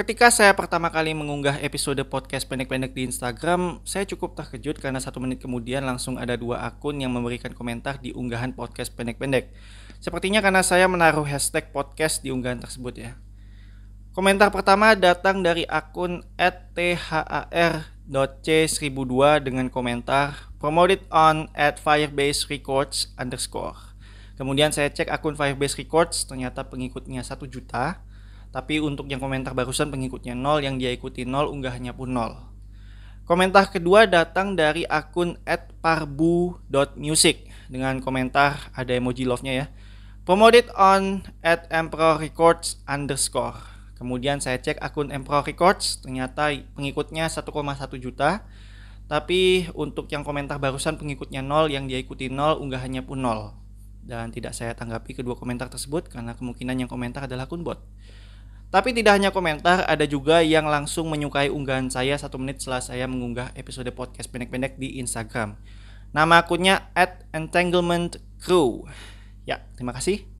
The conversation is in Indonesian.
Ketika saya pertama kali mengunggah episode podcast pendek-pendek di Instagram, saya cukup terkejut karena satu menit kemudian langsung ada dua akun yang memberikan komentar di unggahan podcast pendek-pendek. Sepertinya karena saya menaruh hashtag podcast di unggahan tersebut ya. Komentar pertama datang dari akun @thar.c1002 dengan komentar promoted on at Firebase Records underscore. Kemudian saya cek akun Firebase Records, ternyata pengikutnya 1 juta tapi untuk yang komentar barusan pengikutnya 0, yang dia ikuti 0, unggahannya pun 0. Komentar kedua datang dari akun @parbu.music dengan komentar ada emoji love-nya ya. Promoted on at Emperor Records underscore. Kemudian saya cek akun Emperor Records, ternyata pengikutnya 1,1 juta. Tapi untuk yang komentar barusan pengikutnya 0, yang dia ikuti 0, unggahannya pun 0. Dan tidak saya tanggapi kedua komentar tersebut karena kemungkinan yang komentar adalah akun bot. Tapi tidak hanya komentar, ada juga yang langsung menyukai unggahan saya satu menit setelah saya mengunggah episode podcast pendek-pendek di Instagram. Nama akunnya at Entanglement Crew. Ya, terima kasih.